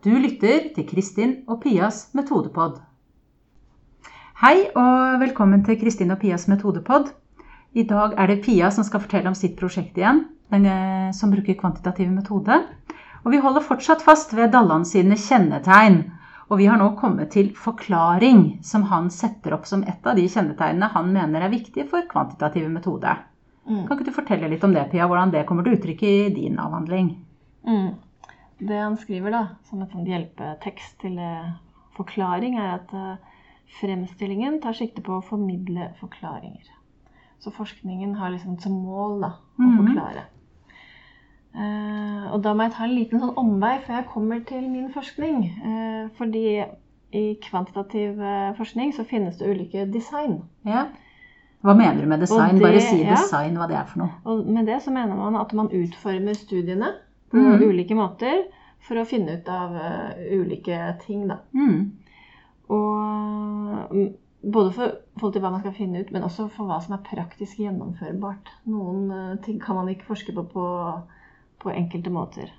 Du lytter til Kristin og Pias metodepod. Hei og velkommen til Kristin og Pias metodepod. I dag er det Pia som skal fortelle om sitt prosjekt igjen, den, eh, som bruker kvantitativ metode. Og vi holder fortsatt fast ved Dalland sine kjennetegn. Og vi har nå kommet til forklaring, som han setter opp som et av de kjennetegnene han mener er viktige for kvantitativ metode. Mm. Kan ikke du fortelle litt om det, Pia, hvordan det kommer til uttrykk i din avhandling? Mm. Det han skriver da, som en hjelpetekst til eh, forklaring, er at eh, fremstillingen tar sikte på å formidle forklaringer. Så forskningen har liksom som mål da, å Mhm. forklare. Uh, og da må jeg ta en liten sånn omvei før jeg kommer til min forskning. Uh, fordi i kvantitativ forskning så finnes det ulike design. Ja. Hva mener du med design? Det- Bare si ja. design, hva det er for noe. Og med det så mener man at man utformer studiene på mm. ulike måter for å finne ut av uh, ulike ting, da. Mm. Og mm, både for forhold til hva man skal finne ut, men også for hva som er praktisk gjennomførbart. Noen uh, ting kan man ikke forske på på, på enkelte måter.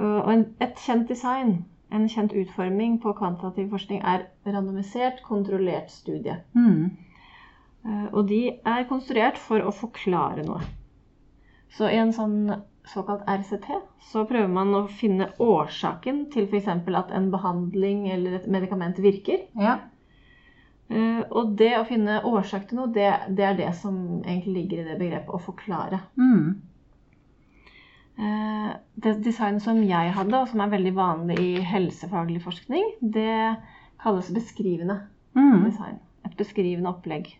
Uh, og en, et kjent design, en kjent utforming på kvantitativ forskning, er randomisert, kontrollert studie. Mm. Eh, Og de er konstruert for å forklare noe. Så i en sånn såkalt RCT så prøver man å finne årsaken til f.eks. at en behandling eller et medikament virker. Ja. Uh, Og det å finne årsak til noe, det, det er det som egentlig ligger i det begrepet å forklare. Mm. Uh, Det designet som jeg hadde, og som er veldig vanlig i helsefaglig forskning, det kalles beskrivende Mm. design. Et beskrivende opplegg.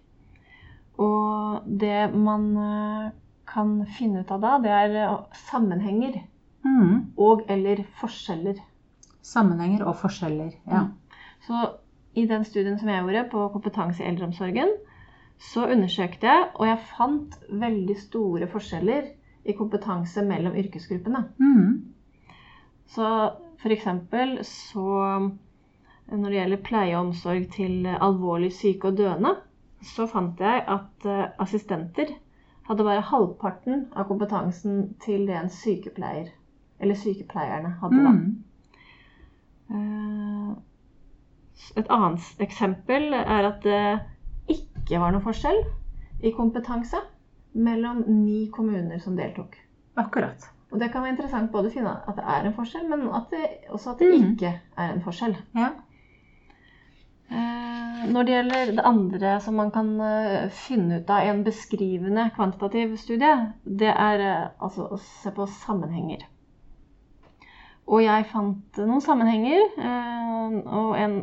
Og det man eh, kan finne ut av da, det er eh, sammenhenger Mm. og eller forskjeller. Sammenhenger og forskjeller. Ja. Så i den studien som jeg gjorde på kompetanse i eldreomsorgen, så undersøkte jeg, og jeg fant veldig store forskjeller i kompetanse mellom yrkesgruppene. Mm. Så eksempel så når det gjelder pleie og omsorg til alvorlig syke og døende, så fant jeg at eh, assistenter hadde bare halvparten av kompetansen til det en sykepleier, eller sykepleierne, hadde da. Mm. Eh, Et annet eksempel er at det ikke var noen forskjell i kompetanse mellom ni kommuner som deltok. Akkurat. Og det kan være interessant både å finne at det er en forskjell, men at det, også at det Mhm. ikke er en forskjell. Ja. Når det gjelder det andre som man kan eh, finne ut av i en beskrivende kvantitativ studie, det er eh, altså å se på sammenhenger. Og jeg fant noen sammenhenger, eh, og en,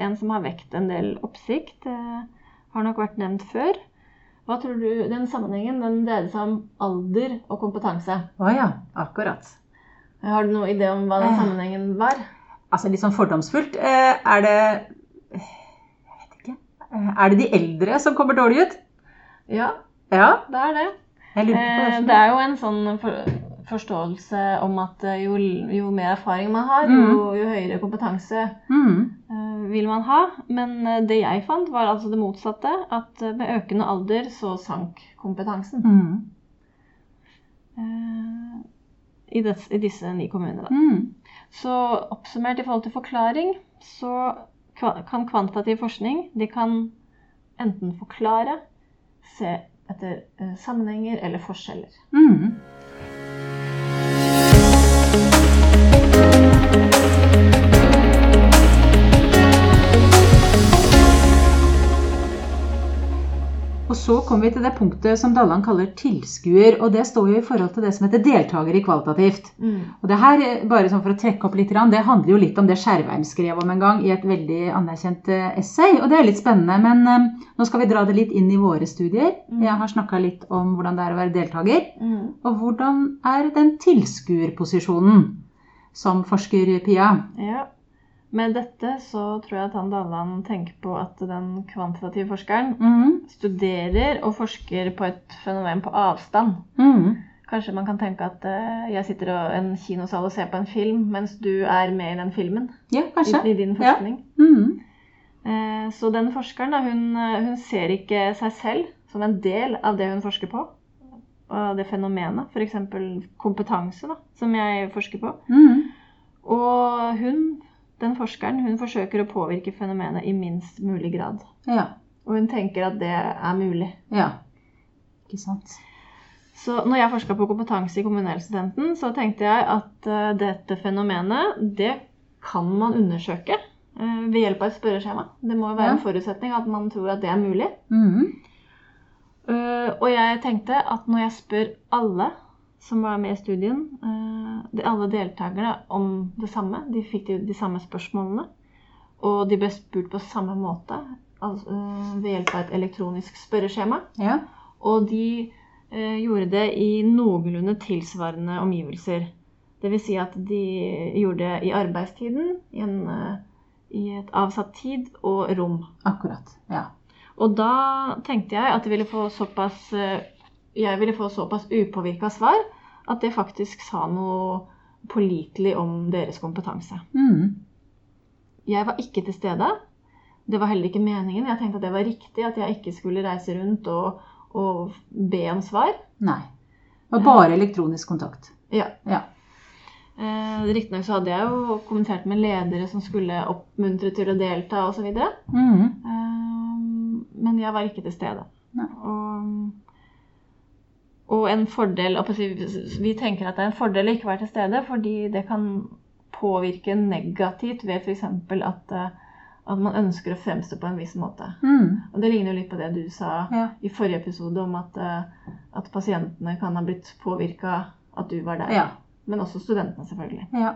en som har vekt en del oppsikt, har nok vært nevnt før. Hva tror du, Den sammenhengen den dreide seg om alder og kompetanse. Å ja. Akkurat. Har du noen idé om hva den sammenhengen var? Altså litt sånn fordomsfullt. Er det Jeg vet ikke. Eh, Er det de eldre som kommer dårlig ut? Ja, Ja. det er det. Eh, det. Det er jo en sånn for, forståelse om at eh, jo, jo mer erfaring man har, jo, jo høyere kompetanse Mm. eh, vil man ha. Men eh, det jeg fant, var altså det motsatte. At eh, med økende alder så sank kompetansen. Mm. eh, i, des, I disse ni kommunene. Da. Mm. Så oppsummert i forhold til forklaring, så kan kvantitativ forskning de kan enten forklare, se etter eh, sammenhenger eller forskjeller. Så kommer vi til det punktet som Dalland kaller tilskuer, og det står jo i forhold til det som heter deltaker i kvalitativt. Og det her, eh, bare sånn for å trekke opp litt, det handler jo litt om det Skjervheim skrev om en gang i et veldig anerkjent eh, essay, og det er litt spennende. Men eh, nå skal vi dra det litt inn i våre studier. Mm. Jeg har snakka litt om hvordan det er å være deltaker. Mm. Og hvordan er den tilskuerposisjonen som forsker, Pia? Ja. Med dette så tror jeg at han Dalland tenker på at den kvantitative forskeren mm. studerer og forsker på et fenomen på avstand. Mm. Kanskje man kan tenke at eh, jeg sitter i en kinosal og ser på en film, mens du er med i den filmen Ja, kanskje. i din Ja. forskning. Mhm. Eh, Så den forskeren da, hun, eh, hun ser ikke seg selv som en del av det hun forsker på. Og det fenomenet, f.eks. kompetanse, da, som jeg forsker på. Mhm. Og hun, den forskeren, hun forsøker å påvirke fenomenet i minst mulig grad. Ja. Og hun tenker at det er mulig. Ja. Ikke sant. Så når jeg forska på kompetanse i kommunehelsetjenesten, så tenkte jeg at eh, dette fenomenet, det kan man undersøke eh, ved hjelp av et spørreskjema. Det må jo være Ja. en forutsetning at man tror at det er mulig. Mhm. Eh, og jeg tenkte at når jeg spør alle som var med i studien, de, alle deltakerne om det samme, de fikk de, de samme spørsmålene, og de ble spurt på samme måte altså, ved hjelp av et elektronisk spørreskjema, Ja. og de eh, gjorde det i noenlunde tilsvarende omgivelser. Det vil si at de gjorde det i arbeidstiden, i, en, eh, i et avsatt tid og rom. Akkurat. Ja. Og da tenkte jeg at jeg ville få såpass, eh, jeg ville få såpass upåvirka svar at det faktisk sa noe pålitelig om deres kompetanse. Mm. Jeg var ikke til stede. Det var heller ikke meningen. Jeg tenkte at det var riktig at jeg ikke skulle reise rundt og, og be om svar. Nei. Det var bare elektronisk kontakt. Ja. Ja. Eh, Riktignok så hadde jeg jo kommentert med ledere som skulle oppmuntre til å delta osv. Mm. Eh, men jeg var ikke til stede. Nei. Og, og en fordel Vi tenker at det er en fordel å ikke være til stede, fordi det kan påvirke negativt ved f.eks. At, eh, at man ønsker å fremstå på en viss måte. Mm. Og Det ligner jo litt på det du sa Ja. i forrige episode om at, eh, at pasientene kan ha blitt påvirka at du var der. Ja. Men også studentene, selvfølgelig. ja.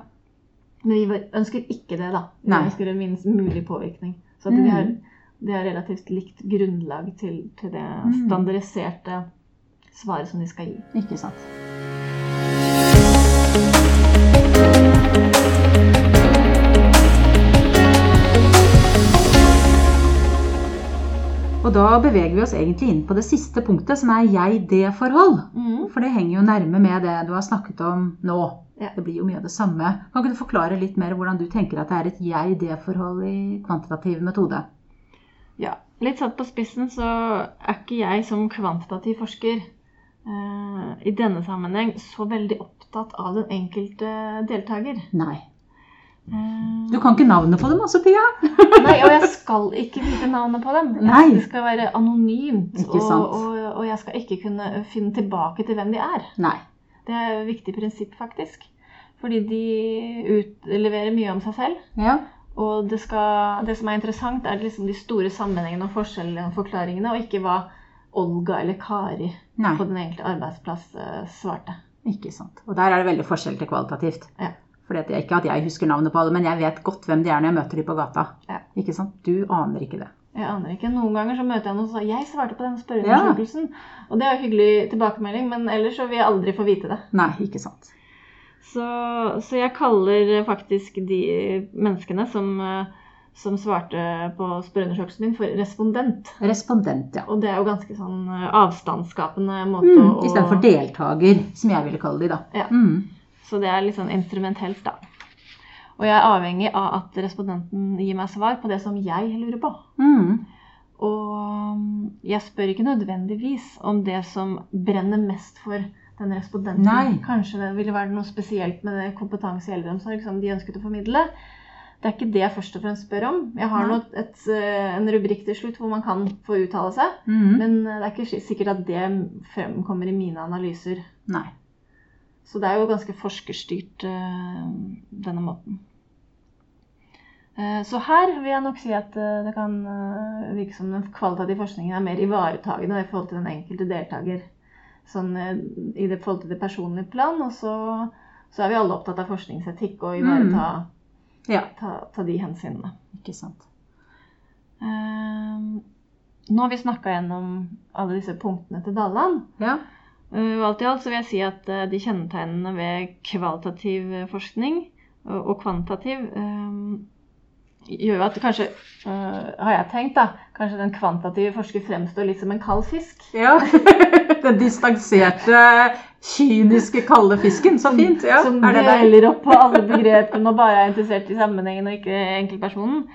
Men vi ønsker ikke det, da. Vi Nei. ønsker en minst mulig påvirkning. Så at Mm. vi har, det er relativt likt grunnlag til, til det Mm. standardiserte svaret som de skal gi. Ikke sant. Og da beveger vi oss egentlig inn på det siste punktet, som er jeg-det-forhold. Mm. For det henger jo nærme med det du har snakket om nå. Ja. Det blir jo mye av det samme. Kan ikke du forklare litt mer hvordan du tenker at det er et jeg-det-forhold i kvantitativ metode? Ja. Litt satt på spissen så er ikke jeg som kvantitativ forsker i denne sammenheng så veldig opptatt av den enkelte deltaker. Nei. Eh, Du kan ikke navnet på dem også, Pia? Nei, og jeg skal ikke vite navnet på dem. Nei. Det skal være anonymt. Og, og, og jeg skal ikke kunne finne tilbake til hvem de er. Nei. Det er et viktig prinsipp, faktisk. Fordi de utleverer mye om seg selv. Ja. Og det, skal, det som er interessant, er liksom de store sammenhengene og forskjellene og forklaringene, og ikke hva Olga eller Kari Nei. på den enkelte arbeidsplass eh, svarte. Ikke sant. Og der er det veldig forskjell til kvalitativt. Ja. Fordi at jeg, ikke at jeg husker navnet på alle, men jeg vet godt hvem de er når jeg møter dem på gata. Ja. Ikke sant? Du aner ikke det. Jeg aner ikke. Noen ganger så møter jeg noen som sier 'Jeg svarte på den spørreundersøkelsen'. Og det er jo hyggelig tilbakemelding, men ellers så vil jeg aldri få vite det. Nei, ikke sant. Så, så jeg kaller faktisk de menneskene som, eh, som svarte på spørreundersøkelsen min, for respondent. Respondent, ja. Og det er jo ganske sånn eh, avstandsskapende måte Mm, å Istedenfor deltaker, som jeg ville kalle de, da. Ja. Mm. Så det er litt sånn instrumentelt, da. Og jeg er avhengig av at respondenten gir meg svar på det som jeg lurer på. Mm. Og um, jeg spør ikke nødvendigvis om det som brenner mest for den respondenten. Nei. Kanskje det ville være noe spesielt med kompetanse i eldreomsorg som de ønsket å formidle. Det er ikke det jeg først og fremst spør om. Jeg har nå et, eh, en rubrikk til slutt hvor man kan få uttale seg. Mm. Men eh, det er ikke sikkert at det fremkommer i mine analyser. Nei. Så det er jo ganske forskerstyrt, eh, denne måten. Så her vil jeg nok si at det kan virke som den kvalitative forskningen er mer ivaretagende i forhold til den enkelte deltaker. Sånn i det forhold til det personlige plan. Og så, så er vi alle opptatt av forskningsetikk og ivareta Ja, ta, ta de hensynene. ikke sant. Eh, Nå har vi snakka gjennom alle disse punktene til Dalland. Ja. Uh, Alt i alt så vil jeg si at uh, de kjennetegnene ved kvalitativ uh, forskning og, og kvantitativ um, gjør at kanskje, uh, har jeg tenkt, da, kanskje den kvantitative forsker fremstår litt som en kald fisk. ja. Den distanserte, kyniske, kalde fisken. Så fint. Ja, som er deler opp på alle begrepene og bare er interessert i sammenhengen og ikke enkeltpersonen.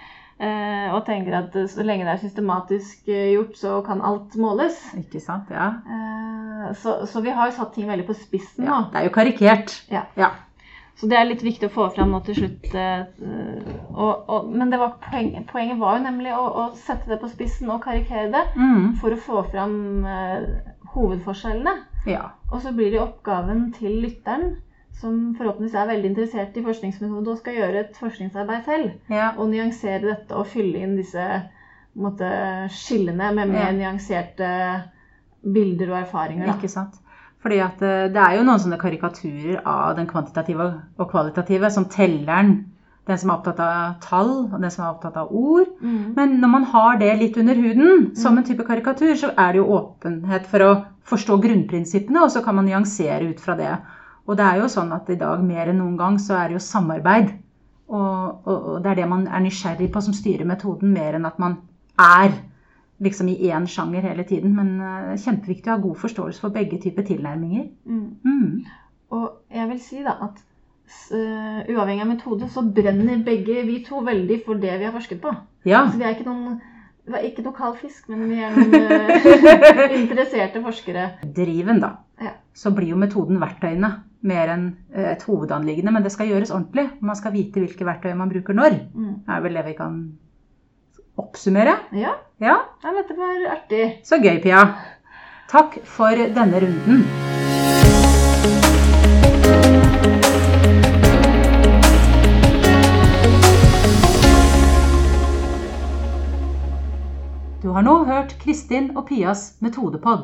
Eh, og tenker at så lenge det er systematisk uh, gjort, så kan alt måles. Ikke sant, ja. Eh, så, så vi har jo satt ting veldig på spissen nå. ja. Det er jo karikert. Ja. Ja. Så det er litt viktig å få fram nå til slutt. eh, og, og, men det var poeng, poenget var jo nemlig å, å sette det på spissen og karikere det Mm. for å få fram eh, hovedforskjellene. Ja. Og så blir det oppgaven til lytteren, som forhåpentligvis er veldig interessert i forskningsmetode og skal gjøre et forskningsarbeid selv, ja. og nyansere dette og fylle inn disse måte, skillene med mer Ja. nyanserte bilder og erfaringer. Da. Ikke sant? Fordi at eh, det er jo noen sånne karikaturer av den kvantitative og kvalitative, som telleren, den som er opptatt av tall, og den som er opptatt av ord. Mm. Men når man har det litt under huden, som en type karikatur, så er det jo åpenhet for å forstå grunnprinsippene, og så kan man nyansere ut fra det. Og det er jo sånn at i dag mer enn noen gang så er det jo samarbeid. Og, og, og det er det man er nysgjerrig på som styrer metoden, mer enn at man er liksom i én sjanger hele tiden. Men uh, kjempeviktig å ha god forståelse for begge typer tilnærminger. Mm. Mm. Og jeg vil si da at øh, uavhengig av metode, så brenner begge vi to veldig for det vi har forsket på. Ja. Så vi er ikke noen vi er ikke noe kald fisk, men vi er noen øh, interesserte forskere. driven, da, Ja. så blir jo metoden verktøyene mer enn eh, et hovedanliggende. Men det skal gjøres ordentlig. Man skal vite hvilke verktøy man bruker når. Mm. Det er vel det vi kan oppsummere. Ja, Ja, Nei, dette var artig. så gøy, Pia. Takk for denne runden. Du har nå hørt Kristin og Pias metodepod.